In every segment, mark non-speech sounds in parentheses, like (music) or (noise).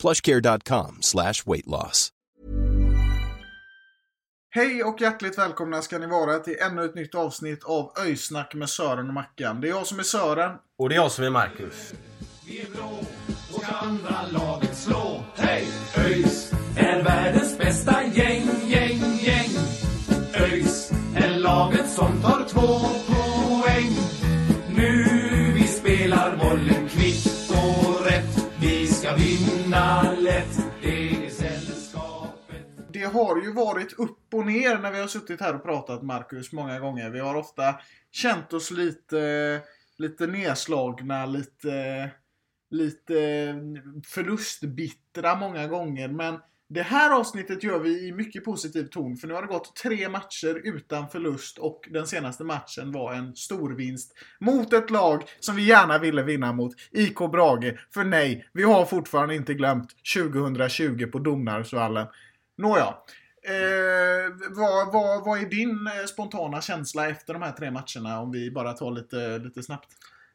plushcare.com slash weight loss. Hej och hjärtligt välkomna ska ni vara till ännu ett nytt avsnitt av Öjsnack med Sören och Mackan. Det är jag som är Sören. Och det är jag som är Marcus. Vi är blå och ska andra laget slå. Hej! ÖIS är världens bästa gäng, gäng, gäng. ÖIS är laget som tar två knallet. Det är sällskapet. Det har ju varit upp och ner när vi har suttit här och pratat Marcus många gånger. Vi har ofta känt oss lite, lite nedslagna, lite, lite förlustbittra många gånger. Men det här avsnittet gör vi i mycket positiv ton för nu har det gått tre matcher utan förlust och den senaste matchen var en storvinst mot ett lag som vi gärna ville vinna mot, IK Brage. För nej, vi har fortfarande inte glömt 2020 på Domnarsvallen. Nåja. Eh, vad, vad, vad är din eh, spontana känsla efter de här tre matcherna om vi bara tar lite, lite snabbt?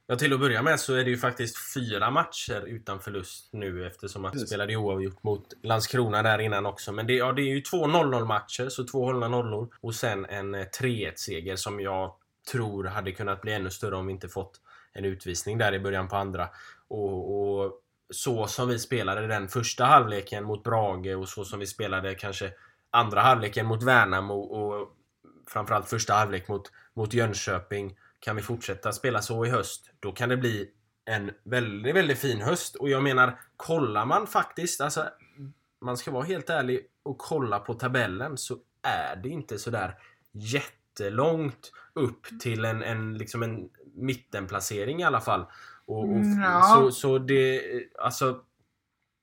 Ja, till att börja med så är det ju faktiskt fyra matcher utan förlust nu eftersom att Precis. spelade oavgjort mot Landskrona där innan också. Men det, ja, det är ju två 0-0 matcher, så två hållna nollor. Och sen en eh, 3-1 seger som jag tror hade kunnat bli ännu större om vi inte fått en utvisning där i början på andra. Och, och så som vi spelade den första halvleken mot Brage och så som vi spelade kanske andra halvleken mot Värnamo och framförallt första halvlek mot, mot Jönköping. Kan vi fortsätta spela så i höst, då kan det bli en väldigt, väldigt fin höst. Och jag menar, kollar man faktiskt, alltså man ska vara helt ärlig och kolla på tabellen så är det inte sådär jättelångt upp till en, en, liksom en mittenplacering i alla fall. Och, och, Ja. så, så det, alltså...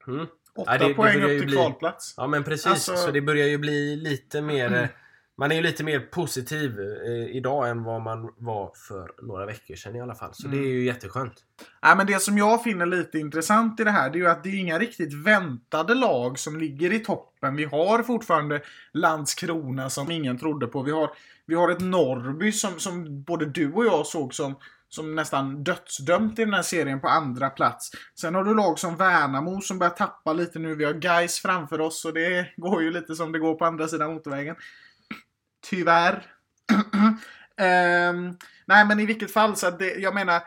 Mm. Åtta Ja, det- det poäng börjar upp till bli- kvalplats. Ja men precis, Alltså- så det börjar ju bli lite mer... eh, (clears throat) Man är ju lite mer positiv eh, idag än vad man var för några veckor sedan i alla fall. Så det är ju jätteskönt. Nej, men det som jag finner lite intressant i det här det är ju att det är inga riktigt väntade lag som ligger i toppen. Vi har fortfarande Landskrona som ingen trodde på. Vi har, vi har ett Norrby som, som både du och jag såg som, som nästan dödsdömt i den här serien på andra plats. Sen har du lag som Värnamo som börjar tappa lite nu. Vi har Guys framför oss och det går ju lite som det går på andra sidan motorvägen. Tyvärr. um, (clears throat) nej men i vilket fall så att det, jag menar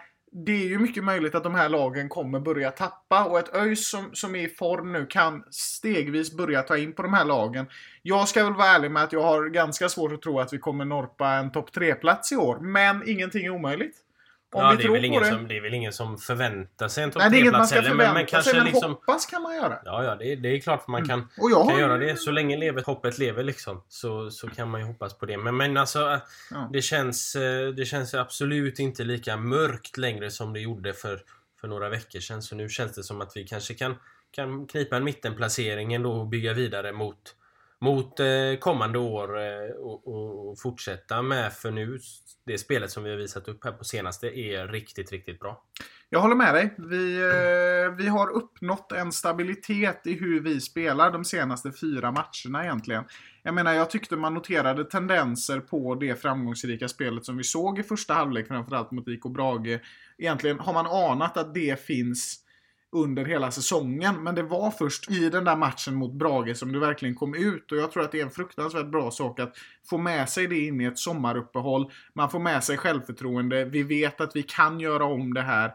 det är ju mycket möjligt att de här lagen kommer börja tappa och ett ÖIS som, som är i form nu kan stegvis börja ta in på de här lagen. Jag ska väl vara ärlig med att jag har ganska svårt att tro att vi kommer norpa en topp 3-plats i år, men ingenting är omöjligt. Om ja, vi det, är tror väl på ingen det. Som, det är väl ingen som förväntar sig en topp Nej, det är inget man 3-plats ska heller. Men, men kanske sig, men liksom... hoppas kan man göra. Ja, ja, det, det är klart man kan, Och jag kan har göra det. Så länge lever, hoppet lever liksom. Så, så kan man ju hoppas på det. Men, men alltså, eh, Ja. det, känns, eh, det känns absolut inte lika mörkt längre som det gjorde för, för några veckor sedan. Så nu känns det som att vi kanske kan, kan knipa en mittenplacering ändå och bygga vidare mot, mot eh, kommande år eh, och, och, och fortsätta med. För nu, det spelet som vi har visat upp här på senaste är riktigt, riktigt bra. Jag håller med dig. Vi, eh, vi har uppnått en stabilitet i hur vi spelar de senaste fyra matcherna egentligen. Jag menar, jag tyckte man noterade tendenser på det framgångsrika spelet som vi såg i första halvlek, framförallt mot IK Brage. Egentligen har man anat att det finns under hela säsongen. Men det var först i den där matchen mot Brage som det verkligen kom ut. Och jag tror att det är en fruktansvärt bra sak att få med sig det in i ett sommaruppehåll. Man får med sig självförtroende. Vi vet att vi kan göra om det här.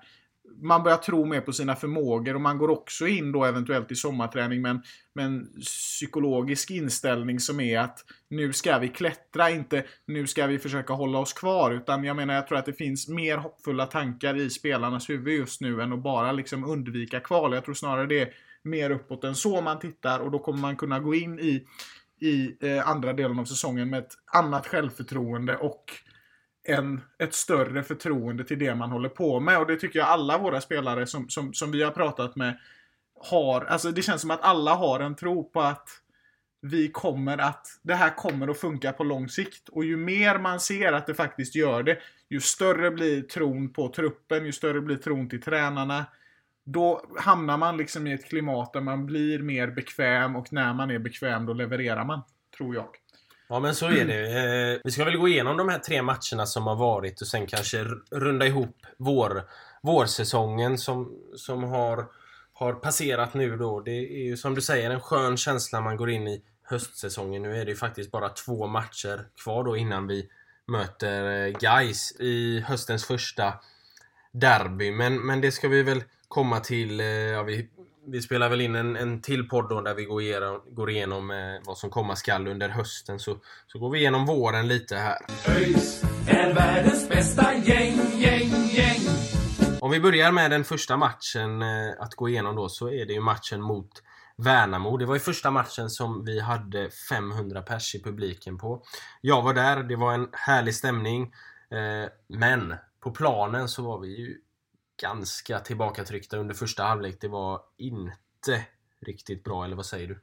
Man börjar tro mer på sina förmågor och man går också in då eventuellt i sommarträning med en, med en psykologisk inställning som är att nu ska vi klättra, inte nu ska vi försöka hålla oss kvar. Utan jag menar, jag tror att det finns mer hoppfulla tankar i spelarnas huvud just nu än att bara liksom undvika kval. Jag tror snarare det är mer uppåt än så man tittar och då kommer man kunna gå in i, i eh, andra delen av säsongen med ett annat självförtroende och en, ett större förtroende till det man håller på med. Och det tycker jag alla våra spelare som, som, som vi har pratat med har. Alltså det känns som att alla har en tro på att vi kommer att, det här kommer att funka på lång sikt. Och ju mer man ser att det faktiskt gör det, ju större blir tron på truppen, ju större blir tron till tränarna. Då hamnar man liksom i ett klimat där man blir mer bekväm och när man är bekväm då levererar man, tror jag. Ja men så är det. Eh, vi ska väl gå igenom de här tre matcherna som har varit och sen kanske runda ihop vår, vårsäsongen som, som har, har passerat nu då. Det är ju som du säger en skön känsla man går in i höstsäsongen. Nu är det ju faktiskt bara två matcher kvar då innan vi möter eh, Guys i höstens första derby. Men, men det ska vi väl komma till. Eh, ja, vi, vi spelar väl in en, en till podd då där vi går igenom, går igenom eh, vad som komma skall under hösten. Så, så går vi igenom våren lite här. ÖIS är världens bästa gäng, gäng, gäng. Om vi börjar med den första matchen eh, att gå igenom då så är det ju matchen mot Värnamo. Det var ju första matchen som vi hade 500 pers i publiken på. Jag var där, det var en härlig stämning. Eh, men på planen så var vi ju ganska tillbakatryckta under första halvlek. Det var inte riktigt bra, eller vad säger du?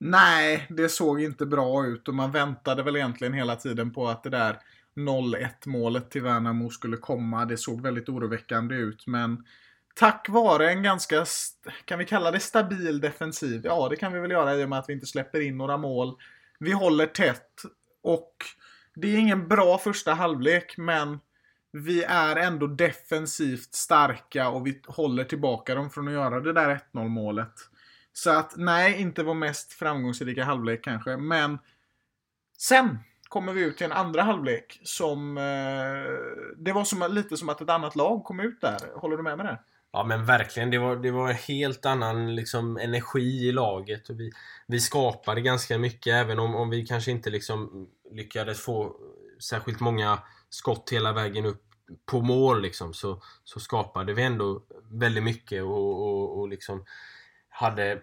Nej, det såg inte bra ut och man väntade väl egentligen hela tiden på att det där 0-1 målet till Värnamo skulle komma. Det såg väldigt oroväckande ut men tack vare en ganska, kan vi kalla det stabil defensiv? Ja, det kan vi väl göra i och med att vi inte släpper in några mål. Vi håller tätt och det är ingen bra första halvlek men vi är ändå defensivt starka och vi håller tillbaka dem från att göra det där 1-0 målet. Så att nej, inte vår mest framgångsrika halvlek kanske, men sen kommer vi ut till en andra halvlek som... Eh, det var som, lite som att ett annat lag kom ut där. Håller du med mig där? Ja men verkligen, det var, det var en helt annan liksom, energi i laget. Och vi, vi skapade ganska mycket även om, om vi kanske inte liksom lyckades få särskilt många skott hela vägen upp på mål liksom, så, så skapade vi ändå väldigt mycket och, och, och liksom hade eh,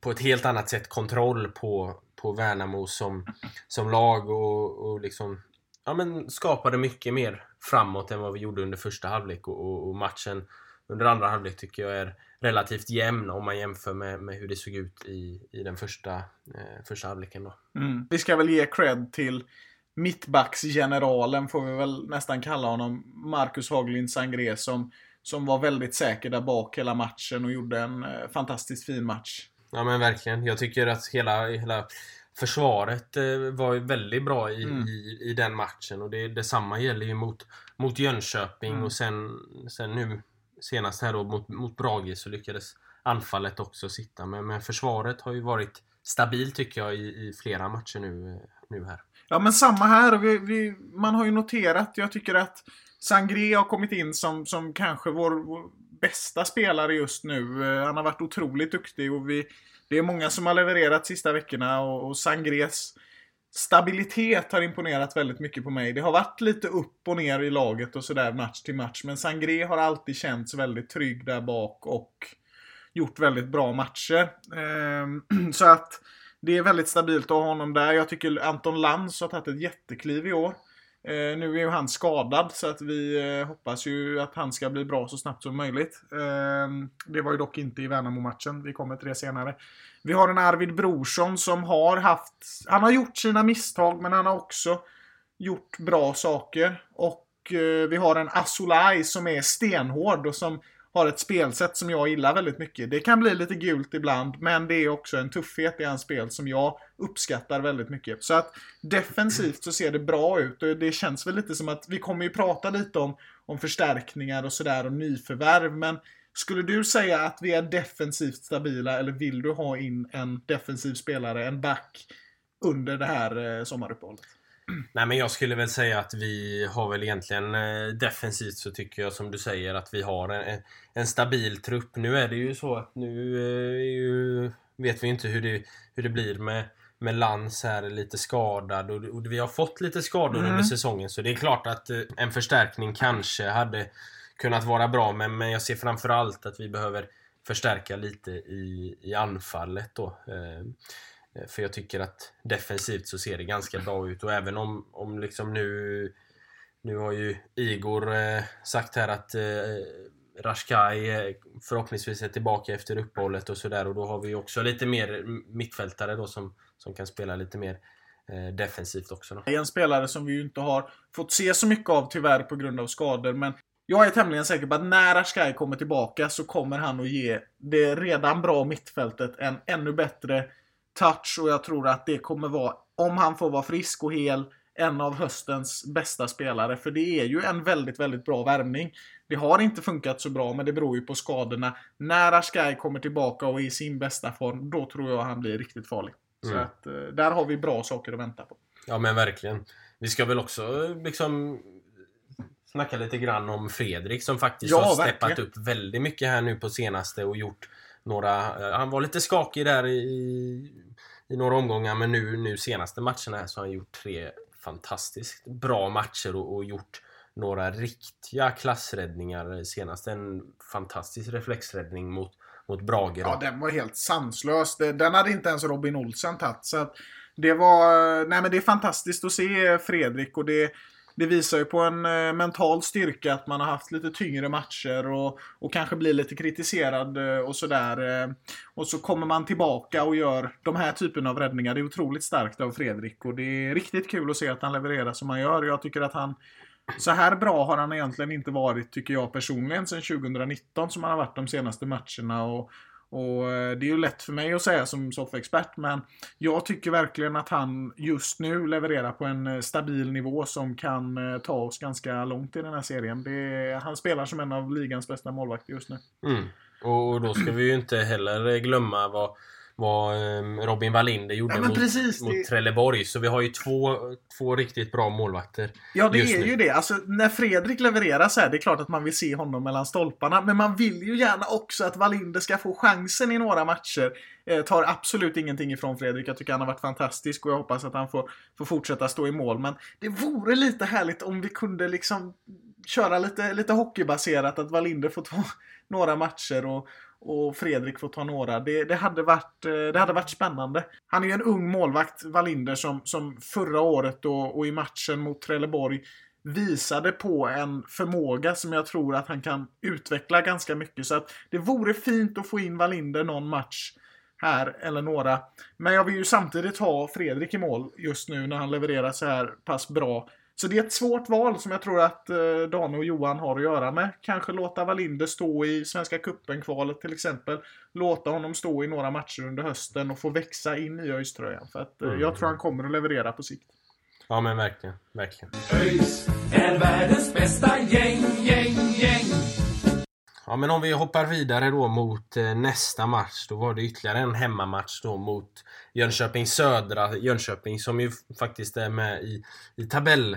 på ett helt annat sätt kontroll på, på Värnamo som, som lag och, och liksom ja, men skapade mycket mer framåt än vad vi gjorde under första halvlek och, och, matchen under andra halvlek tycker jag är relativt jämn om man jämför med, med hur det såg ut i, i den första, eh, första halvleken. Då. Mm. Vi ska väl ge cred till mittbacksgeneralen får vi väl nästan kalla honom. Marcus Haglind Sangré som, som var väldigt säker där bak hela matchen och gjorde en eh, fantastiskt fin match. Ja men verkligen. Jag tycker att hela, hela försvaret eh, var väldigt bra i, mm. i, i, den matchen och det, detsamma gäller ju mot, mot Jönköping mm. och sen, sen nu senast här då mot, mot Brage så lyckades anfallet också sitta. Men, men försvaret har ju varit Stabil tycker jag i, i flera matcher nu, nu här. Ja men samma här. Vi, vi, man har ju noterat, jag tycker att Sangré har kommit in som, som kanske vår, vår bästa spelare just nu. Eh, han har varit otroligt duktig och vi, det är många som har levererat sista veckorna och, och Sangrés stabilitet har imponerat väldigt mycket på mig. Det har varit lite upp och ner i laget och sådär match till match. Men Sangré har alltid känts väldigt trygg där bak och gjort väldigt bra matcher. Ehm, (clears throat) så att det är väldigt stabilt att ha honom där. Jag tycker Anton Lantz har tagit ett jättekliv i år. Eh, nu är ju han skadad så att vi eh, hoppas ju att han ska bli bra så snabbt som möjligt. Eh, det var ju dock inte i Värnamo-matchen. Vi kommer till det senare. Vi har en Arvid Brorsson som har haft... Han har gjort sina misstag men han har också gjort bra saker. Och eh, vi har en Asolaj som är stenhård och som har ett spelsätt som jag gillar väldigt mycket. Det kan bli lite gult ibland, men det är också en tuffhet i hans spel som jag uppskattar väldigt mycket. Så att defensivt så ser det bra ut och det känns väl lite som att vi kommer ju prata lite om, om förstärkningar och sådär och nyförvärv, men skulle du säga att vi är defensivt stabila eller vill du ha in en defensiv spelare, en back, under det här eh, sommaruppehållet? (clears throat) Nej men jag skulle väl säga att vi har väl egentligen eh, defensivt så tycker jag som du säger att vi har en, en stabil trupp. Nu är det ju så att nu eh, ju, vet vi inte hur det, hur det blir med, med Lans här lite skadad och, och vi har fått lite skador mm. under säsongen så det är klart att eh, en förstärkning kanske hade kunnat vara bra men, men jag ser framförallt att vi behöver förstärka lite i, i anfallet då. Eh, för jag tycker att defensivt så ser det ganska bra ut och även om, om liksom nu Nu har ju Igor eh, sagt här att eh, Rashkai eh, förhoppningsvis är tillbaka efter uppehållet och sådär och då har vi också lite mer mittfältare då som, som kan spela lite mer eh, defensivt också. Då. En spelare som vi ju inte har fått se så mycket av tyvärr på grund av skador men jag är tämligen säker på att när Ashkai kommer tillbaka så kommer han att ge det redan bra mittfältet en ännu bättre touch och jag tror att det kommer vara, om han får vara frisk och hel, en av höstens bästa spelare. För det är ju en väldigt, väldigt bra värvning. Det har inte funkat så bra, men det beror ju på skadorna. När Ashkai kommer tillbaka och är i sin bästa form, då tror jag han blir riktigt farlig. Så Mm. att, eh, där har vi bra saker att vänta på. Ja men verkligen. Vi ska väl också eh, liksom snacka lite grann om Fredrik som faktiskt Ja, har steppat verkligen. upp väldigt mycket här nu på senaste och gjort några... eh, Han var lite skakig där i, i några omgångar men nu, nu senaste matcherna här så har han gjort tre fantastiskt bra matcher och, och gjort några riktiga klassräddningar. Senast en fantastisk reflexräddning mot, mot Brage. då. Ja, den var helt sanslös. Den hade inte ens Robin Olsen tagit. Så att det var... Nej, men det är fantastiskt att se Fredrik och det, det visar ju på en eh, mental styrka att man har haft lite tyngre matcher och, och kanske blir lite kritiserad eh, och sådär. Eh. Och så kommer man tillbaka och gör de här typen av räddningar. Det är otroligt starkt av Fredrik och det är riktigt kul att se att han levererar som han gör. Jag tycker att han så här bra har han egentligen inte varit, tycker jag personligen, sedan 2019 som han har varit de senaste matcherna. Och, och eh, Det är ju lätt för mig att säga som soffexpert, men jag tycker verkligen att han just nu levererar på en eh, stabil nivå som kan eh, ta oss ganska långt i den här serien. Det, han spelar som en av ligans bästa målvakter just nu. Mm. Och då ska vi ju inte heller glömma vad, vad eh, Robin Wallinder gjorde Ja, mot, precis, mot det- Trelleborg. Så vi har ju två, två riktigt bra målvakter. Ja, det är nu. ju det. Alltså, när Fredrik levererar så här, det är klart att man vill se honom mellan stolparna. Men man vill ju gärna också att Wallinder ska få chansen i några matcher. Eh, tar absolut ingenting ifrån Fredrik. Jag tycker han har varit fantastisk och jag hoppas att han får, får fortsätta stå i mål. Men det vore lite härligt om vi kunde liksom köra lite, lite hockeybaserat. Att Wallinder får ta några matcher och, och Fredrik får ta några. Det, det, hade varit, eh, det hade varit spännande. Han är ju en ung målvakt, Wallinder, som, som förra året och, och i matchen mot Trelleborg visade på en förmåga som jag tror att han kan utveckla ganska mycket. Så att det vore fint att få in Wallinder någon match här, eller några. Men jag vill ju samtidigt ha Fredrik i mål just nu när han levererar så här pass bra. Så det är ett svårt val som jag tror att eh, Dane och Johan har att göra med. Kanske låta Wallinder stå i Svenska Cupen-kvalet till exempel. Låta honom stå i några matcher under hösten och få växa in i ÖIS-tröjan. För att eh, Mm. jag tror han kommer att leverera på sikt. Ja men verkligen, verkligen. ÖIS är världens bästa gäng, gäng, gäng. Ja men om vi hoppar vidare då mot eh, nästa match. Då var det ytterligare en hemmamatch då mot Jönköping Södra. Jönköping som ju faktiskt är med i, i tabell...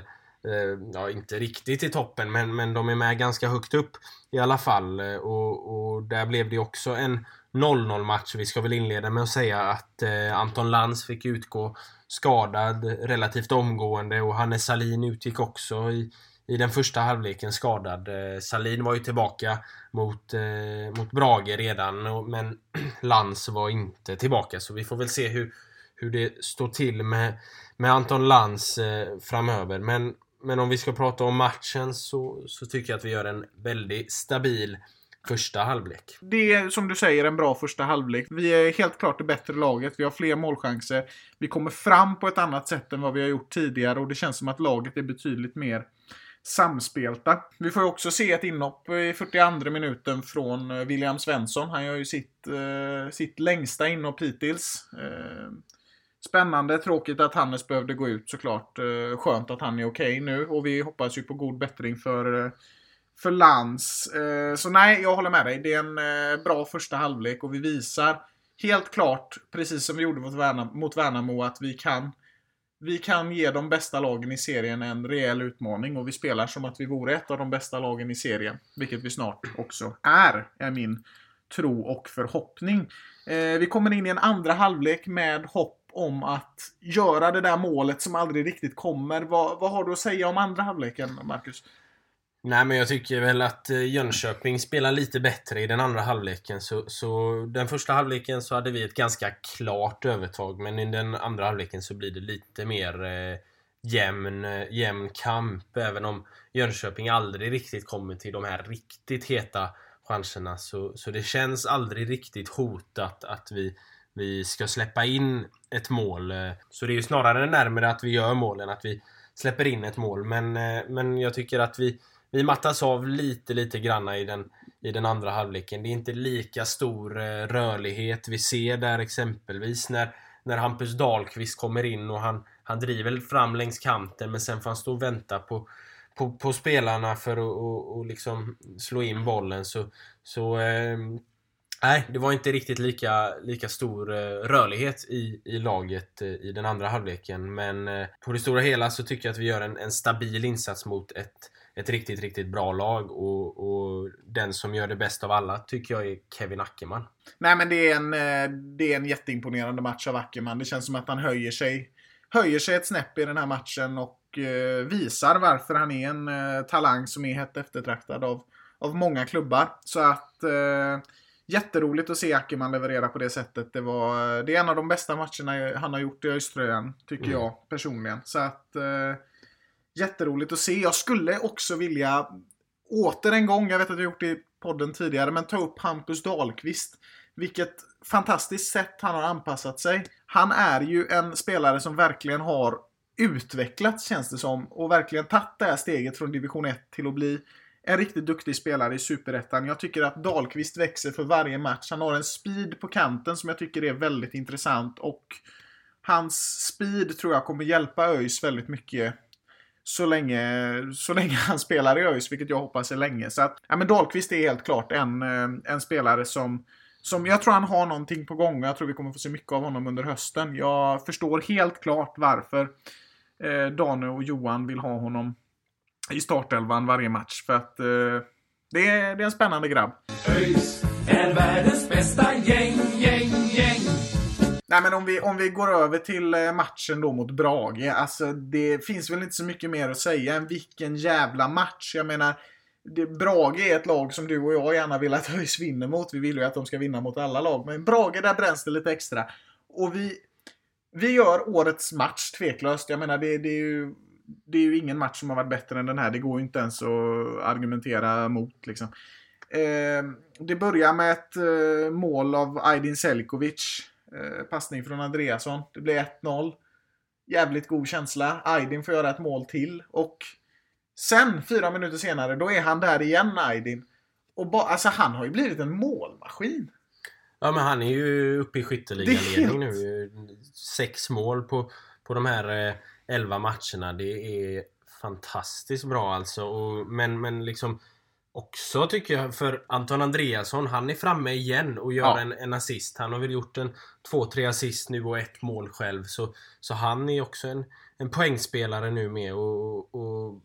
Eh, ja, inte riktigt i toppen men, men de är med ganska högt upp i alla fall. Eh, och, och där blev det också en 0-0 match. Vi ska väl inleda med att säga att eh, Anton Lantz fick utgå skadad relativt omgående och Hannes Salin utgick också i, i den första halvleken skadad. Eh, Salin var ju tillbaka mot, eh, mot Brage redan och, men (clears throat) Lantz var inte tillbaka så vi får väl se hur, hur det står till med, med Anton Lantz eh, framöver. Men, men om vi ska prata om matchen så, så tycker jag att vi gör en väldigt stabil första halvlek. Det är som du säger en bra första halvlek. Vi är helt klart det bättre laget. Vi har fler målchanser. Vi kommer fram på ett annat sätt än vad vi har gjort tidigare och det känns som att laget är betydligt mer samspelta. Vi får ju också se ett inhopp i 42 minuten från eh, William Svensson. Han gör ju sitt, eh, sitt längsta inhopp hittills. Eh, Spännande, tråkigt att Hannes behövde gå ut såklart. Eh, Skönt att han är okej nu och vi hoppas ju på god bättring för, eh, för Lans. Eh, Så nej, jag håller med dig. Det är en eh, bra första halvlek och vi visar helt klart, precis som vi gjorde mot, mot Värnamo, att vi kan vi kan ge de bästa lagen i serien en rejäl utmaning och vi spelar som att vi vore ett av de bästa lagen i serien. Vilket vi snart också är, är min tro och förhoppning. Eh, vi kommer in i en andra halvlek med hopp om att göra det där målet som aldrig riktigt kommer. Vad, vad har du att säga om andra halvleken, Marcus? Nej men jag tycker väl att eh, Jönköping spelar lite bättre i den andra halvleken. Så, så den första halvleken så hade vi ett ganska klart övertag. Men i den andra halvleken så blir det lite mer eh, jämn, eh, jämn kamp. Även om Jönköping aldrig riktigt kommer till de här riktigt heta chanserna. Så, så det känns aldrig riktigt hotat att vi, vi ska släppa in ett mål. Eh, så det är ju snarare närmare att vi gör mål än att vi släpper in ett mål. Men, men jag tycker att vi, vi mattas av lite, lite granna i den, i den andra halvleken. Det är inte lika stor eh, rörlighet. Vi ser där exempelvis när, när Hampus Dahlqvist kommer in och han, han driver fram längs kanten men sen får han stå och vänta på, på, på spelarna för att och, och liksom slå in bollen. Så, så eh, Nej, det var inte riktigt lika, lika stor eh, rörlighet i, i laget eh, i den andra halvleken. Men eh, på det stora hela så tycker jag att vi gör en, en stabil insats mot ett, ett riktigt, riktigt bra lag. Och, och den som gör det bäst av alla tycker jag är Kevin Ackerman. Nej, men det är en, det är en jätteimponerande match av Ackerman. Det känns som att han höjer sig, höjer sig ett snäpp i den här matchen och visar varför han är en talang som är hett eftertraktad av, av många klubbar. Så att Jätteroligt att se Ackerman leverera på det sättet. Det, var, det är en av de bästa matcherna han har gjort i Öströjan, tycker mm. jag personligen. Så att... Jätteroligt att se. Jag skulle också vilja, åter en gång, jag vet att jag gjort det i podden tidigare, men ta upp Hampus Dahlqvist. Vilket fantastiskt sätt han har anpassat sig. Han är ju en spelare som verkligen har utvecklats, känns det som, och verkligen tagit det här steget från division 1 till att bli en riktigt duktig spelare i Superettan. Jag tycker att Dahlqvist växer för varje match. Han har en speed på kanten som jag tycker är väldigt intressant och hans speed tror jag kommer hjälpa ÖIS väldigt mycket så länge, så länge han spelar i ÖIS, vilket jag hoppas är länge. Så att, ja, men Dahlqvist är helt klart en, eh, en spelare som, som jag tror han har någonting på gång och jag tror vi kommer få se mycket av honom under hösten. Jag förstår helt klart varför eh, Dane och Johan vill ha honom i startelvan varje match. För att eh, det, är, det är en spännande grabb. ÖIS är världens bästa gäng, gäng. Nej men om vi, om vi går över till eh, matchen då mot Brage. Alltså det finns väl inte så mycket mer att säga än vilken jävla match. Jag menar, det, Brage är ett lag som du och jag gärna vill att (laughs) ÖIS vinner mot. Vi vill ju att de ska vinna mot alla lag. Men Brage, där bränns det lite extra. Och vi, vi gör årets match tveklöst. Jag menar, det, det är ju det är ju ingen match som har varit bättre än den här. Det går ju inte ens att argumentera mot. Liksom. Eh, det börjar med ett eh, mål av Aydin Selkovic. Eh, passning från Andreasson. Det blir 1-0. Jävligt god känsla. Aydin får göra ett mål till. Och sen, fyra minuter senare, då är han där igen, Aydin. Och ba, alltså, han har ju blivit en målmaskin. Ja, men han är ju uppe i skytteligaledning nu. Sex mål på, på de här eh, 11 matcherna. Det är fantastiskt bra alltså. Och, men, men liksom också tycker jag för Anton Andreasson, han är framme igen och gör ja. en, en assist. Han har väl gjort en två, tre assist nu och ett mål själv. Så, så han är också en, en poängspelare nu med. Och, och,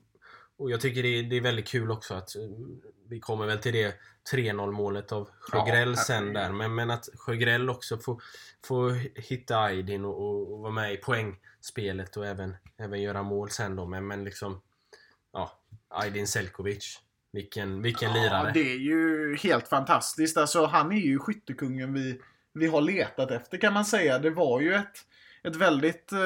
och jag tycker det är, det är väldigt kul också att eh, vi kommer väl till det 3-0 målet av Sjögrell ja, sen där. Men, men att Sjögrell också får, får hitta Aydin och, och, och vara med i poäng spelet och även, även göra mål sen då. Men, men liksom, ja, Aydin Selkovic. Vilken, vilken ja, lirare. Det är ju helt fantastiskt. Alltså, han är ju skyttekungen vi, vi har letat efter kan man säga. Det var ju ett ett väldigt... Eh,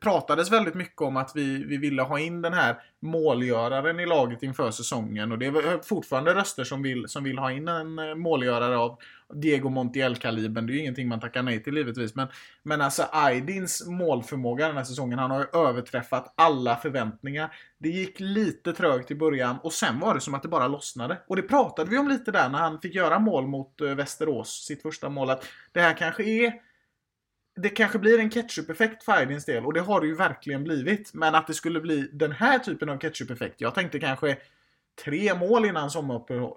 pratades väldigt mycket om att vi, vi ville ha in den här målgöraren i laget inför säsongen. Och det är eh, fortfarande röster som vill, som vill ha in en eh, målgörare av Diego Montiel-kalibern. Det är ju ingenting man tackar nej till givetvis. Men, men alltså Aydins målförmåga den här säsongen, han har ju överträffat alla förväntningar. Det gick lite trögt i början och sen var det som att det bara lossnade. Och det pratade vi om lite där när han fick göra mål mot eh, Västerås, sitt första mål. Att det här kanske är det kanske blir en ketchup-effekt för Aydins del och det har det ju verkligen blivit. Men att det skulle bli den här typen av ketchup-effekt. Jag tänkte kanske tre mål innan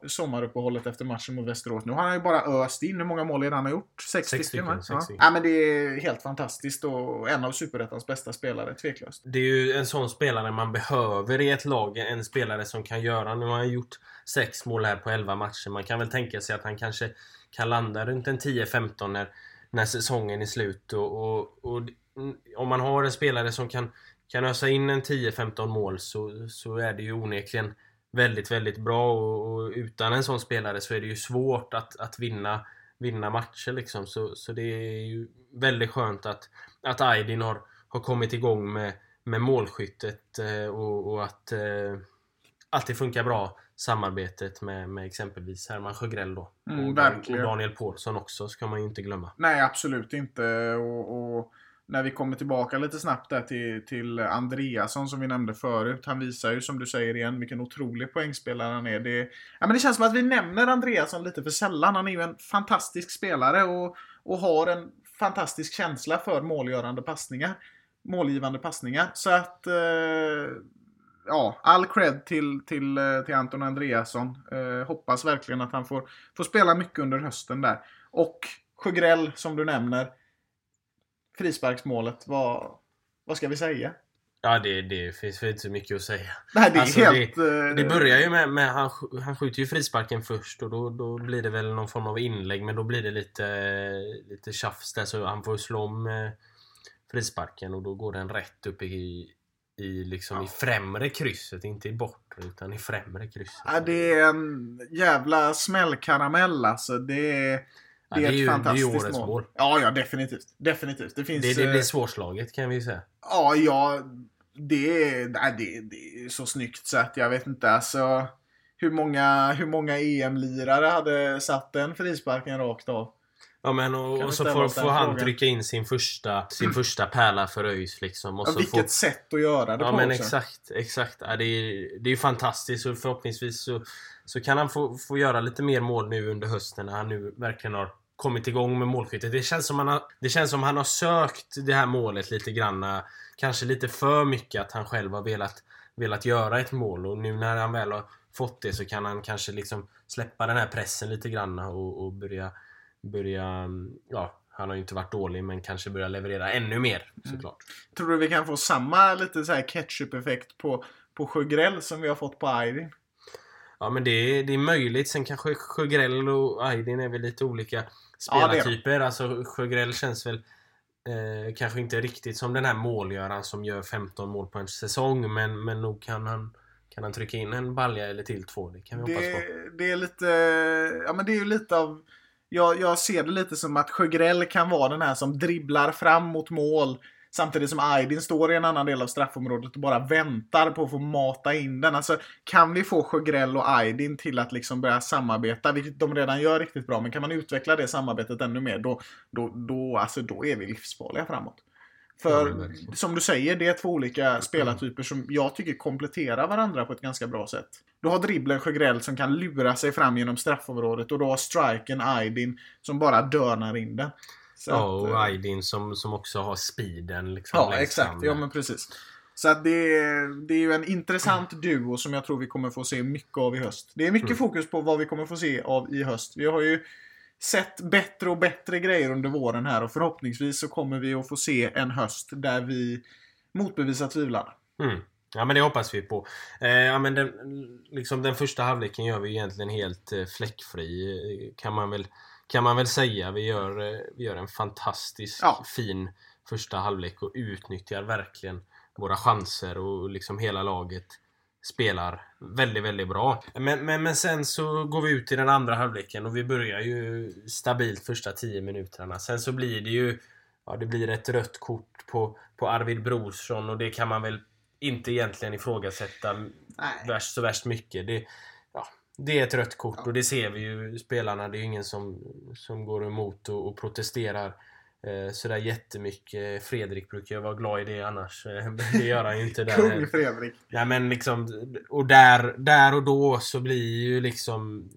sommaruppehållet efter matchen mot Västerås. Nu har han ju bara öst in. Hur många mål är det han har gjort? Sex, sex stycken, ja. ja. men det är helt fantastiskt och en av Superettans bästa spelare, tveklöst. Det är ju en sån spelare man behöver i ett lag. En spelare som kan göra... Nu har han gjort sex mål här på 11 matcher. Man kan väl tänka sig att han kanske kan landa runt en 10-15 när när säsongen är slut. Och, och, och, om man har en spelare som kan, kan ösa in en 10-15 mål så, så är det ju onekligen väldigt, väldigt bra. Och, och, utan en sån spelare så är det ju svårt att, att vinna, vinna matcher liksom. Så, så det är ju väldigt skönt att, att Aydin har, har kommit igång med, med målskyttet eh, och, och att, eh, att det funkar bra samarbetet med, med exempelvis Herman Sjögrell då. Mm, och, verkligen. och Daniel Paulsson också ska man ju inte glömma. Nej, absolut inte. Och, och när vi kommer tillbaka lite snabbt där till, till Andreasson som vi nämnde förut. Han visar ju som du säger igen vilken otrolig poängspelare han är. Det, ja, men det känns som att vi nämner Andreasson lite för sällan. Han är ju en fantastisk spelare och, och har en fantastisk känsla för målgörande passningar. Målgivande passningar. Så att eh, ja, all cred till, till, eh, till Anton Andreasson. Eh, hoppas verkligen att han får, får spela mycket under hösten där. Och Sjögrell som du nämner. Frisparksmålet, vad, vad ska vi säga? Ja, det, det finns väl inte så mycket att säga. Nej, det är Alltså, helt... eh, Det börjar ju med, med han, han skjuter ju frisparken först och då, då blir det väl någon form av inlägg men då blir det lite, lite tjafs där så han får slå om eh, frisparken och då går den rätt upp i, i, liksom i främre krysset, inte i bortre utan i främre krysset. Ja, det är en jävla smällkaramell alltså. Det är, Ja, det är det är ett ju- det är fantastiskt årets mål. mål. Ja, ja, definitivt. Definitivt. Det finns... det, det blir eh, svårslaget kan vi säga. Ja, ja. Det är, nej, det, det är så snyggt så att jag vet inte alltså. Hur många, hur många EM-lirare hade satt den frisparken rakt av? Ja men och, och så får, får han frågan? trycka in sin första, sin första pärla för ÖIS liksom. Och Ja, så vilket får, sätt att göra det Ja på men också. exakt, exakt. Ja, det, är, det är fantastiskt och förhoppningsvis så, så kan han få, få göra lite mer mål nu under hösten när han nu verkligen har kommit igång med målskyttet. Det känns som han har, det känns som han har sökt det här målet lite granna. Kanske lite för mycket att han själv har velat, velat göra ett mål och nu när han väl har fått det så kan han kanske liksom släppa den här pressen lite granna och, och börja, börja, ja han har ju inte varit dålig men kanske börja leverera ännu mer såklart. Tror du vi kan få samma lite så här ketchup-effekt på, på Sjögrell som vi har fått på Aydin? Ja men det är, det är möjligt. Sen kanske Sjögrell och Aydin är väl lite olika Ja, det spelartyper. alltså Sjögrell känns väl eh, kanske inte riktigt som den här målgöraren som gör 15 mål på en säsong. Men, men nog kan han, kan han trycka in en balja eller till två. Det kan vi hoppas på. Det, det är lite, ja men det är ju lite av, jag, jag ser det lite som att Sjögrell kan vara den här som dribblar fram mot mål. Samtidigt som Aydin står i en annan del av straffområdet och bara väntar på att få mata in den. Alltså, kan vi få Sjögrell och Aydin till att liksom börja samarbeta, vilket de redan gör riktigt bra, men kan man utveckla det samarbetet ännu mer, då, då, då, alltså, då är vi livsfarliga framåt. För Ja, som du säger, det är två olika spelartyper som jag tycker kompletterar varandra på ett ganska bra sätt. Du har dribblen Sjögrell som kan lura sig fram genom straffområdet och du har striken Aydin som bara dörnar in den. Så Ja, att, eh, och Aydin som, som också har speeden. Liksom, Ja, exakt. fram Ja, men precis. Så att det, är- det är ju en intressant (clears throat) duo som jag tror vi kommer få se mycket av i höst. Det är mycket Mm. fokus på vad vi kommer få se av i höst. Vi har ju sett bättre och bättre grejer under våren här och förhoppningsvis så kommer vi att få se en höst där vi motbevisar tvivlarna. Mm. Ja men det hoppas vi på. Eh, ja, men den, liksom den första halvleken gör vi egentligen helt eh, fläckfri eh, kan man väl, kan man väl säga. Vi gör, eh, vi gör en fantastisk Ja. fin första halvlek och utnyttjar verkligen våra chanser och liksom hela laget spelar väldigt, väldigt bra. Men, men, men sen så går vi ut i den andra halvleken och vi börjar ju stabilt första 10 minuterna. Sen så blir det ju Ja, det blir ett rött kort på, på Arvid Brorsson och det kan man väl inte egentligen ifrågasätta Nej. värst, så värst mycket. Det, ja, det är ett rött kort och det ser vi ju spelarna. Det är ingen som, som går emot och, och protesterar sådär jättemycket. Fredrik brukar ju vara glad i det annars. Eh, Det gör han ju inte (laughs) där. Kung Fredrik. Ja men liksom, och där, där och då så blir ju liksom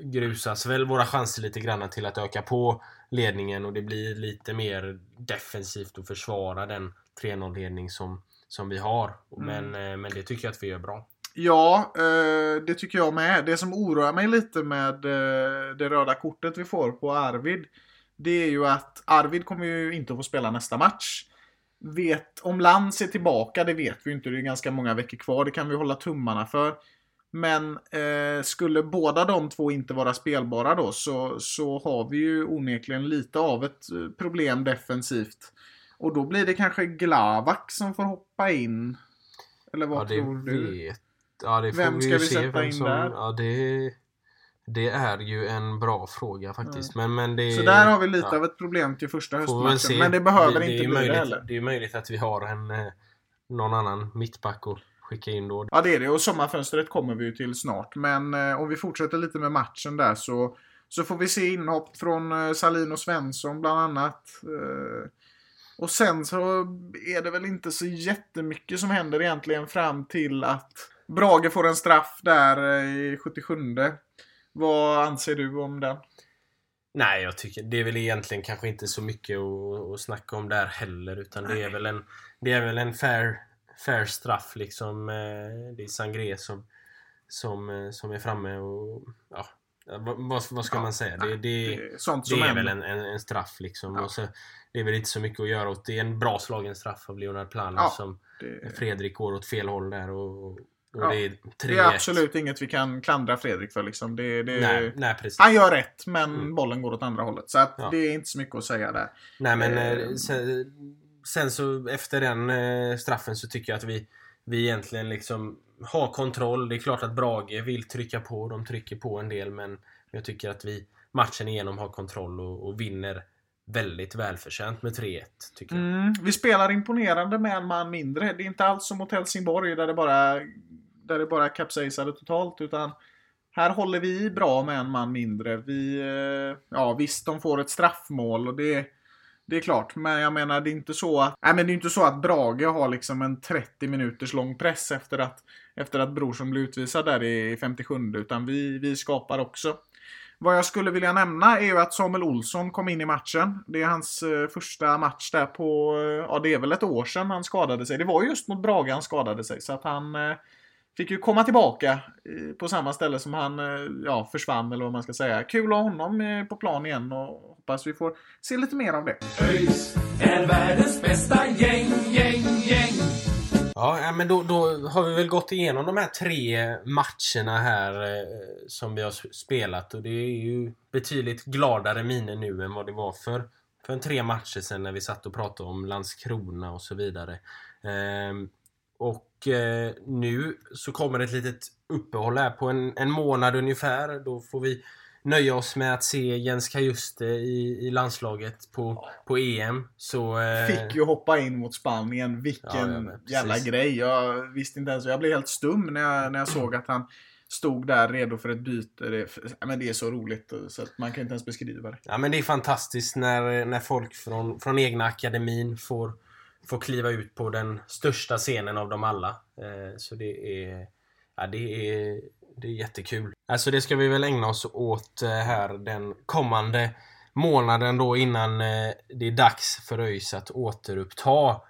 grusas väl våra chanser lite grann till att öka på ledningen och det blir lite mer defensivt att försvara den 3-0 ledning som, som vi har. Men, eh, men det tycker jag att vi gör bra. Ja, eh, det tycker jag med. Det som oroar mig lite med eh, det röda kortet vi får på Arvid. Det är ju att Arvid kommer ju inte att få spela nästa match. Vet, om Lantz är tillbaka, det vet vi inte. Det är ganska många veckor kvar. Det kan vi hålla tummarna för. Men eh, skulle båda de två inte vara spelbara då så, så har vi ju onekligen lite av ett eh, problem defensivt. Och då blir det kanske Glavak som får hoppa in. Eller vad ja, det tror du? vet Ja, det får Vem vi ska vi se sätta vem in som, där? Ja, det, det är ju en bra fråga faktiskt. Men, men det, Så där har vi lite ja. av ett problem till första höstmatchen. se. Men det behöver är inte ju bli möjligt, det heller. Det är möjligt att vi har en eh, någon annan mittback att, skicka in då. Ja, det är det. Och sommarfönstret kommer vi ju till snart. Men eh, om vi fortsätter lite med matchen där så, så får vi se inhopp från eh, Salin och Svensson bland annat. Eh, och sen så är det väl inte så jättemycket som händer egentligen fram till att Brage får en straff där eh, i 77. Vad anser du om den? Nej, jag tycker det är väl egentligen kanske inte så mycket att, att snacka om där heller. Utan det är väl en, det är väl en fair, fair straff liksom. Eh, Det är Sangré som, som, eh, som är framme och ja, vad, vad ska Ja, man säga? Det, det, Det är sånt det är väl en, en, en straff liksom. Ja. Och så, det är väl inte så mycket att göra åt. Det är en bra slagen straff av Leonard Plana Ja, som Det, Fredrik går åt fel håll där och, och Ja, det är 3-1. det är absolut inget vi kan klandra Fredrik för. Liksom. Det, det, Nej, nej. Han gör rätt, men Mm. bollen går åt andra hållet. Så Ja. det är inte så mycket att säga där. Nej men Eh, eh, sen, sen så efter den eh, straffen så tycker jag att vi, vi egentligen liksom har kontroll. Det är klart att Brage vill trycka på. De trycker på en del men jag tycker att vi matchen igenom har kontroll och, och vinner väldigt välförtjänt med 3-1. Tycker jag. Mm, vi spelar imponerande med en man mindre. Det är inte alls som mot Helsingborg där det bara, där det bara kapsejsade totalt. Utan här håller vi i bra med en man mindre. Vi, eh, ja visst, de får ett straffmål och det, det är klart. Men jag menar, det är inte så att, nej, men det är inte så att Brage har liksom en 30 minuters lång press efter att, efter att Brorsson blir utvisad där i 57. Utan vi, vi skapar också. Vad jag skulle vilja nämna är ju att Samuel Olsson kom in i matchen. Det är hans eh, första match där på, eh, ja det är väl ett år sedan han skadade sig. Det var just mot Brage han skadade sig. Så att han eh, fick ju komma tillbaka eh, på samma ställe som han eh, ja, försvann eller vad man ska säga. Kul att ha honom eh, på plan igen och hoppas vi får se lite mer av det. ÖIS är världens bästa gäng, gäng, gäng. Ja, men då, då har vi väl gått igenom de här tre matcherna här som vi har spelat och det är ju betydligt gladare miner nu än vad det var för, för en tre matcher sedan när vi satt och pratade om Landskrona och så vidare. Ehm, och eh, nu så kommer ett litet uppehåll här på en, en månad ungefär. Då får vi nöja oss med att se Jens Kajuste i, i landslaget på, på EM. Så, eh, Fick ju hoppa in mot Spanien. Vilken Ja, men jävla grej. Jag visste inte ens. Jag blev helt stum när jag, när jag såg att han stod där redo för ett byte. Det, men det är så roligt så att man kan inte ens beskriva det. Ja men det är fantastiskt när, när folk från, från egna akademin får, får kliva ut på den största scenen av dem alla. Eh, så det är, ja, det är, det är jättekul. Alltså det ska vi väl ägna oss åt eh, här den kommande månaden då innan eh, det är dags för ÖIS att återuppta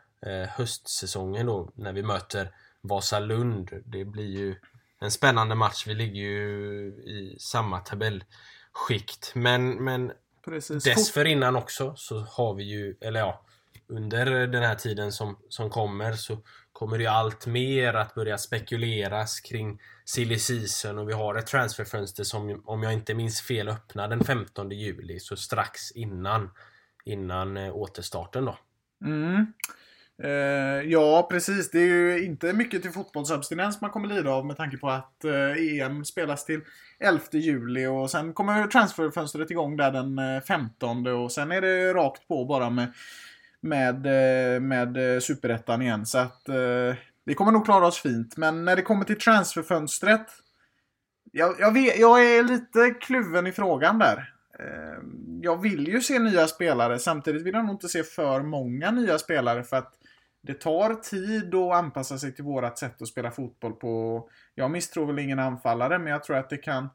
höstsäsongen då när vi möter Vasalund. Det blir ju en spännande match. Vi ligger ju i samma tabellskikt. Men, men Precis. Dessförinnan också så har vi ju, eller ja, under den här tiden som, som kommer så kommer det ju allt mer att börja spekuleras kring silly season och vi har ett transferfönster som om jag inte minns fel öppnar den 15 juli så strax innan innan eh, återstarten då. Mm. Eh, ja, precis. Det är ju inte mycket till fotbollsabstinens man kommer lida av med tanke på att eh, EM spelas till 11 juli och sen kommer transferfönstret igång där den eh, 15 och sen är det rakt på bara med, med, eh, med eh, superettan igen. Så att eh, vi kommer nog klara oss fint. Men när det kommer till transferfönstret jag, jag, vet, jag är lite kluven i frågan där. Jag vill ju se nya spelare. Samtidigt vill jag nog inte se för många nya spelare för att det tar tid att anpassa sig till vårat sätt att spela fotboll på. Jag misstror väl ingen anfallare, men jag tror att det kan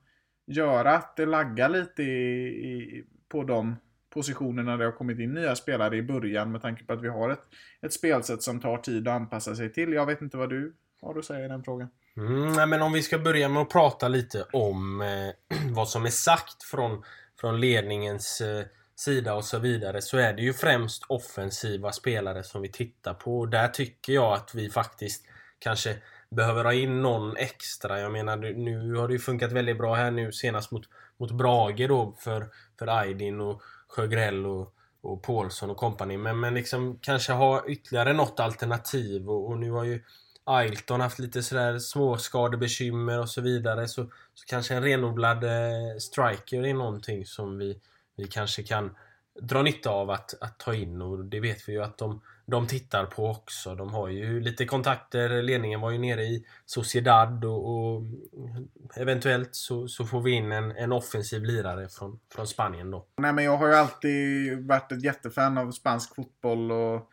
göra att det laggar lite i, i, på de positioner när det har kommit in nya spelare i början med tanke på att vi har ett, ett spelsätt som tar tid att anpassa sig till. Jag vet inte vad du har att säga i den frågan. Mm, nej, men om vi ska börja med att prata lite om eh, (clears throat) vad som är sagt från, från ledningens eh, sida och så vidare så är det ju främst offensiva spelare som vi tittar på. Och där tycker jag att vi faktiskt kanske behöver ha in någon extra. Jag menar nu har det ju funkat väldigt bra här nu senast mot, mot Brage då för, för Aydin och Sjögrell och, och Paulsson och kompani. Men, men liksom kanske ha ytterligare något alternativ. Och, och nu har ju Ailton haft lite sådär småskadebekymmer och så vidare. Så, så kanske en renodlad eh, striker är någonting som vi, vi kanske kan dra nytta av att, att ta in. Och det vet vi ju att de, de tittar på också. De har ju lite kontakter. Ledningen var ju nere i Sociedad och, och eventuellt så, så får vi in en, en offensiv lirare från, från Spanien då. Nej men jag har ju alltid varit ett jättefan av spansk fotboll och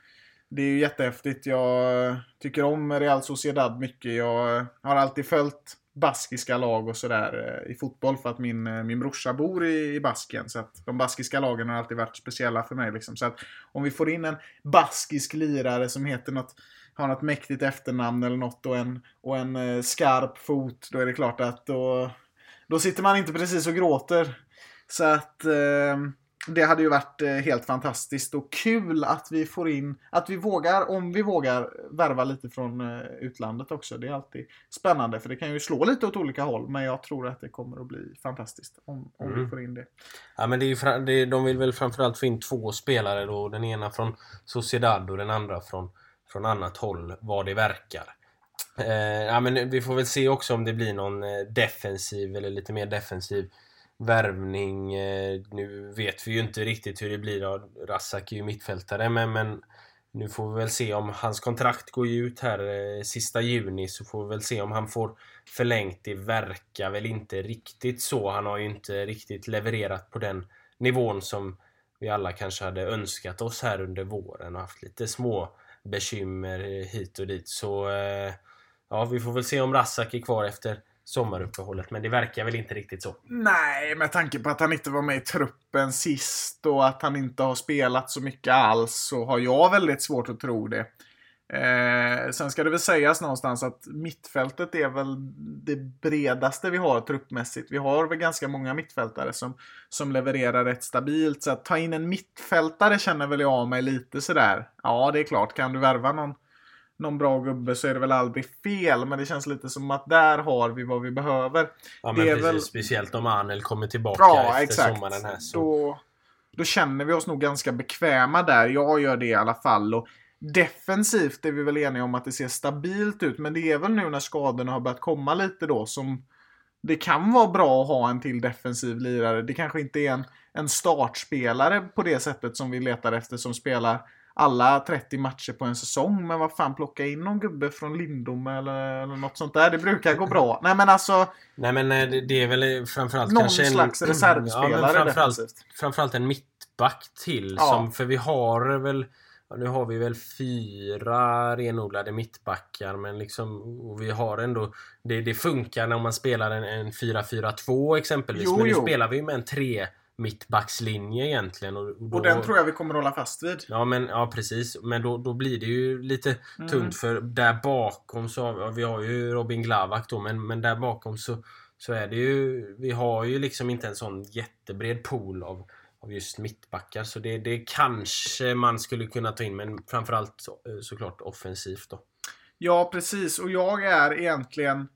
det är ju jättehäftigt. Jag tycker om Real Sociedad mycket. Jag har alltid följt baskiska lag och sådär eh, i fotboll för att min, eh, min brorsa bor i, i Baskien. Så att de baskiska lagen har alltid varit speciella för mig. Liksom. Så att om vi får in en baskisk lirare som heter något har något mäktigt efternamn eller något och en, och en eh, skarp fot, då är det klart att då, då sitter man inte precis och gråter. Så att eh, det hade ju varit eh, helt fantastiskt och kul att vi får in, att vi vågar, om vi vågar, värva lite från eh, utlandet också. Det är alltid spännande för det kan ju slå lite åt olika håll men jag tror att det kommer att bli fantastiskt om, om Mm. vi får in det. Ja men det är ju, det, de vill väl framförallt få in två spelare då. Den ena från Sociedad och den andra från, från annat håll vad det verkar. Eh, ja, men vi får väl se också om det blir någon eh, defensiv eller lite mer defensiv värvning. Eh, nu vet vi ju inte riktigt hur det blir. Då. Rasak är ju mittfältare men, men nu får vi väl se om hans kontrakt går ju ut här eh, sista juni så får vi väl se om han får förlängt. Det verkar väl inte riktigt så. Han har ju inte riktigt levererat på den nivån som vi alla kanske hade önskat oss här under våren och haft lite små bekymmer hit och dit. Så eh, ja, vi får väl se om Rasak är kvar efter sommaruppehållet. Men det verkar väl inte riktigt så. Nej, med tanke på att han inte var med i truppen sist och att han inte har spelat så mycket alls så har jag väldigt svårt att tro det. Eh, sen ska det väl sägas någonstans att mittfältet är väl det bredaste vi har truppmässigt. Vi har väl ganska många mittfältare som, som levererar rätt stabilt. Så att ta in en mittfältare känner väl jag av mig lite sådär. Ja, det är klart. Kan du värva någon, någon bra gubbe så är det väl aldrig fel. Men det känns lite som att där har vi vad vi behöver. Ja, men precis. väl- Speciellt om Anel kommer tillbaka Ja, efter exakt. sommaren här. Så. Då, då känner vi oss nog ganska bekväma där. Jag gör det i alla fall. Och defensivt är vi väl eniga om att det ser stabilt ut. Men det är väl nu när skadorna har börjat komma lite då som det kan vara bra att ha en till defensiv lirare. Det kanske inte är en, en startspelare på det sättet som vi letar efter som spelar alla 30 matcher på en säsong. Men vad fan, plocka in någon gubbe från Lindom eller, eller något sånt där. Det brukar gå bra. Nej men alltså, Nej men eh, det, är väl framförallt någon kanske en... slags reservspelare ja, men framförallt, framförallt en mittback till. Ja. Som, för vi har väl... ja, Nu har vi väl fyra renodlade mittbackar men liksom... Vi har ändå... Det, det funkar när man spelar en, en 4-4-2 exempelvis. Jo, men nu jo. spelar vi med en tre mittbackslinje egentligen. Och, då, Och den tror jag vi kommer hålla fast vid. Ja, men, ja precis. Men då, då blir det ju lite Mm. tunt för där bakom så har ja, vi har ju Robin Glavak då men, men där bakom så, så är det ju Vi har ju liksom inte en sån jättebred pool av, av just mittbackar så det, det kanske man skulle kunna ta in men framförallt så, eh, såklart offensivt då. Ja, precis. Och jag är egentligen...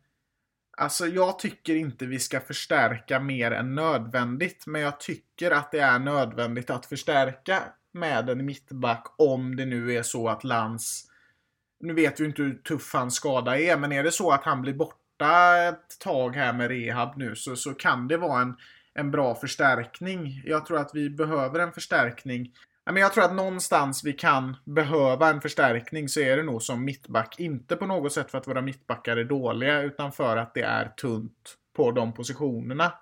Alltså, jag tycker inte vi ska förstärka mer än nödvändigt. Men jag tycker att det är nödvändigt att förstärka med en mittback om det nu är så att Lans... Nu vet vi inte hur tuff hans skada är, men är det så att han blir borta ett tag här med rehab nu så, så kan det vara en, en bra förstärkning. Jag tror att vi behöver en förstärkning men jag tror att någonstans vi kan behöva en förstärkning så är det nog som mittback. Inte på något sätt för att våra mittbackar är dåliga utan för att det är tunt på de positionerna.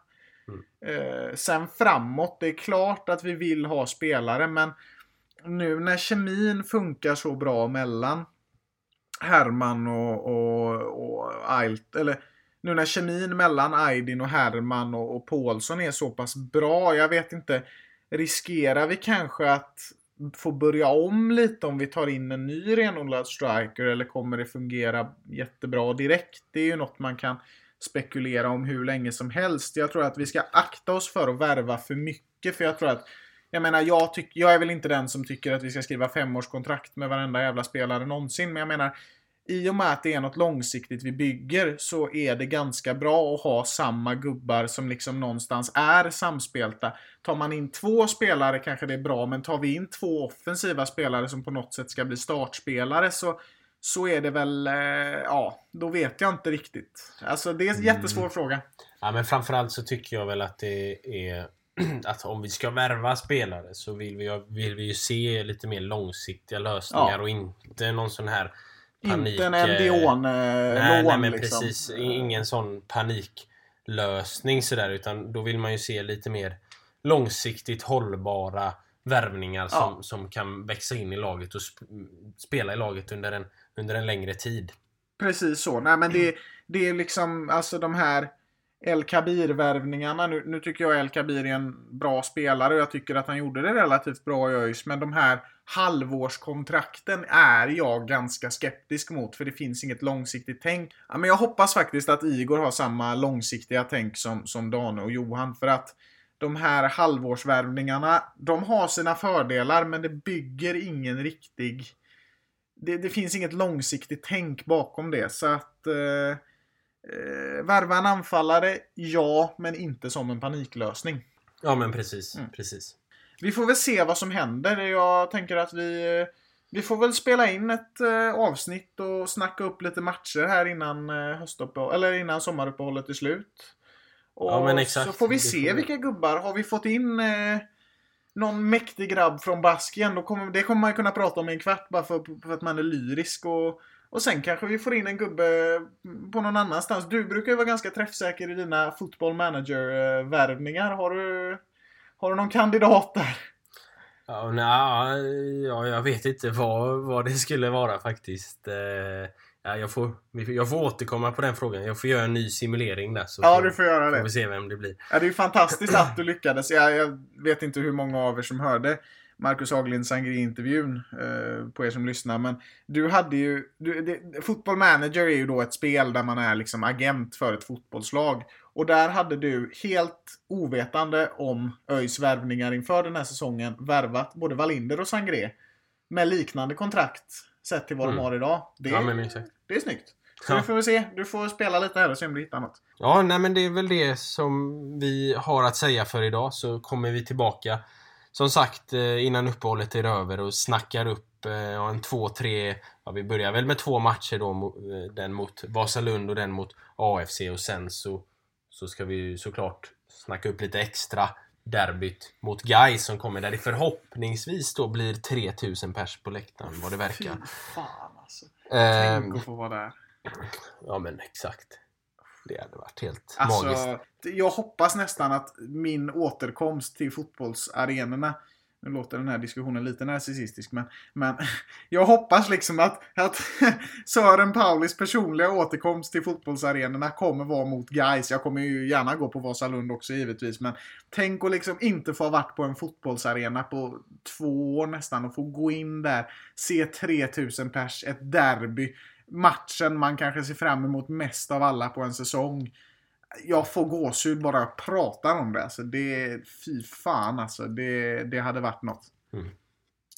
Eh, sen framåt, det är klart att vi vill ha spelare men nu när kemin funkar så bra mellan Herman och, och, och Ailt, eller nu när kemin mellan Aydin och Herman och, och Paulsson är så pass bra, jag vet inte, riskerar vi kanske att få börja om lite om vi tar in en ny renodlad striker eller kommer det fungera jättebra direkt? Det är ju något man kan spekulera om hur länge som helst. Jag tror att vi ska akta oss för att värva för mycket för jag tror att jag menar, jag, tyck, jag är väl inte den som tycker att vi ska skriva femårskontrakt med varenda jävla spelare någonsin. Men jag menar, i och med att det är något långsiktigt vi bygger så är det ganska bra att ha samma gubbar som liksom någonstans är samspelta. Tar man in två spelare kanske det är bra, men tar vi in två offensiva spelare som på något sätt ska bli startspelare så, så är det väl, eh, ja, då vet jag inte riktigt. Alltså det är en jättesvår fråga. Ja men framförallt så tycker jag väl att det är (clears throat) att om vi ska värva spelare så vill vi, vill vi ju se lite mer långsiktiga lösningar Ja. och inte någon sån här panik... Inte en eh, Endion-lån Nej, nej men liksom. precis. Ingen sån paniklösning sådär utan då vill man ju se lite mer långsiktigt hållbara värvningar som, Ja. som kan växa in i laget och sp spela i laget under en, under en längre tid. Precis så. Nej men det, det är liksom, alltså de här El Kabir-värvningarna. Nu, nu tycker jag El Kabir är en bra spelare och jag tycker att han gjorde det relativt bra i ÖIS. Men de här halvårskontrakten är jag ganska skeptisk mot. För det finns inget långsiktigt tänk. Ja, men jag hoppas faktiskt att Igor har samma långsiktiga tänk som, som Dane och Johan. För att de här halvårsvärvningarna, de har sina fördelar men det bygger ingen riktig det, det finns inget långsiktigt tänk bakom det. Så att eh, eh, värva en anfallare, ja, men inte som en paniklösning. Ja men precis, Mm. precis. Vi får väl se vad som händer. Jag tänker att vi, eh, vi får väl spela in ett eh, avsnitt och snacka upp lite matcher här innan, eh, höstuppehåll, eller innan sommaruppehållet är slut. Och Ja, men exakt. så får vi se vilka gubbar. Har vi fått in eh, någon mäktig grabb från Baskien, då kommer, det kommer man kunna prata om i en kvart bara för, för att man är lyrisk. Och, och sen kanske vi får in en gubbe på någon annanstans. Du brukar ju vara ganska träffsäker i dina football manager-värvningar. Har du, har du någon kandidat där? Ja, nej, ja, jag vet inte vad, vad det skulle vara faktiskt. Eh, ja, jag, får, jag får återkomma på den frågan. Jag får göra en ny simulering där. Så Ja, får, du får göra får det. vi se vem det blir. Ja, det är fantastiskt att du lyckades. Jag, jag vet inte hur många av er som hörde Marcus Haglind Sangri-intervjun eh, på er som lyssnar. Men du hade ju... Du, det, Football Manager är ju då ett spel där man är liksom agent för ett fotbollslag. Och där hade du helt ovetande om ÖIS värvningar inför den här säsongen värvat både Wallinder och Sangré med liknande kontrakt sett till vad de Mm. har idag. Det, Ja, men exakt. det är snyggt. Så Ja. vi får väl se. Du får spela lite här och se om du hittar något. Ja, nej men det är väl det som vi har att säga för idag. Så kommer vi tillbaka som sagt eh, innan uppehållet är över och snackar upp eh, en två, tre... Ja, vi börjar väl med två matcher då. eh, Den mot Vasalund och den mot AFC och sen så, så ska vi ju såklart snacka upp lite extra derbyt mot Gais som kommer där det förhoppningsvis då blir 3000 pers på läktaren vad det Fy verkar. fan alltså. Ehm, Tänk att få vara där. ja men exakt. Det hade varit helt Alltså, magiskt. jag hoppas nästan att min återkomst till fotbollsarenorna nu låter den här diskussionen lite narcissistisk, men, men (laughs) jag hoppas liksom att, att (laughs) Sören Paulis personliga återkomst till fotbollsarenorna kommer vara mot Guys. Jag kommer ju gärna gå på Vasalund också givetvis, men tänk att liksom inte få ha varit på en fotbollsarena på två år nästan och få gå in där, se 3000 pers, ett derby, matchen man kanske ser fram emot mest av alla på en säsong jag får gåshud bara jag pratar om det. Alltså det fy fan alltså. Det, det hade varit något. Mm.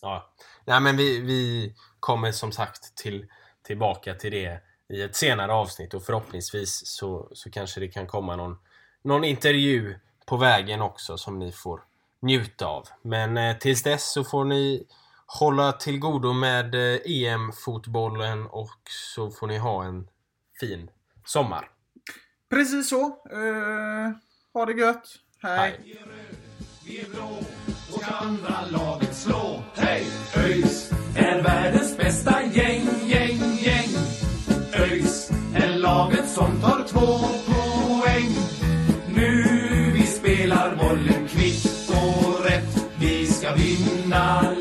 Ja. Nej men vi, vi kommer som sagt till, tillbaka till det i ett senare avsnitt och förhoppningsvis så, så kanske det kan komma någon, någon intervju på vägen också som ni får njuta av. Men eh, tills dess så får ni hålla till godo med eh, EM-fotbollen och så får ni ha en fin sommar. Precis så. Uh, ha det gött. Hej. Hej. Vi är röd, vi är blå och ska andra laget slå. Hej! ÖIS är världens bästa gäng, gäng, gäng. ÖIS är laget som tar två poäng. Nu vi spelar bollen kvitt och rätt. Vi ska vinna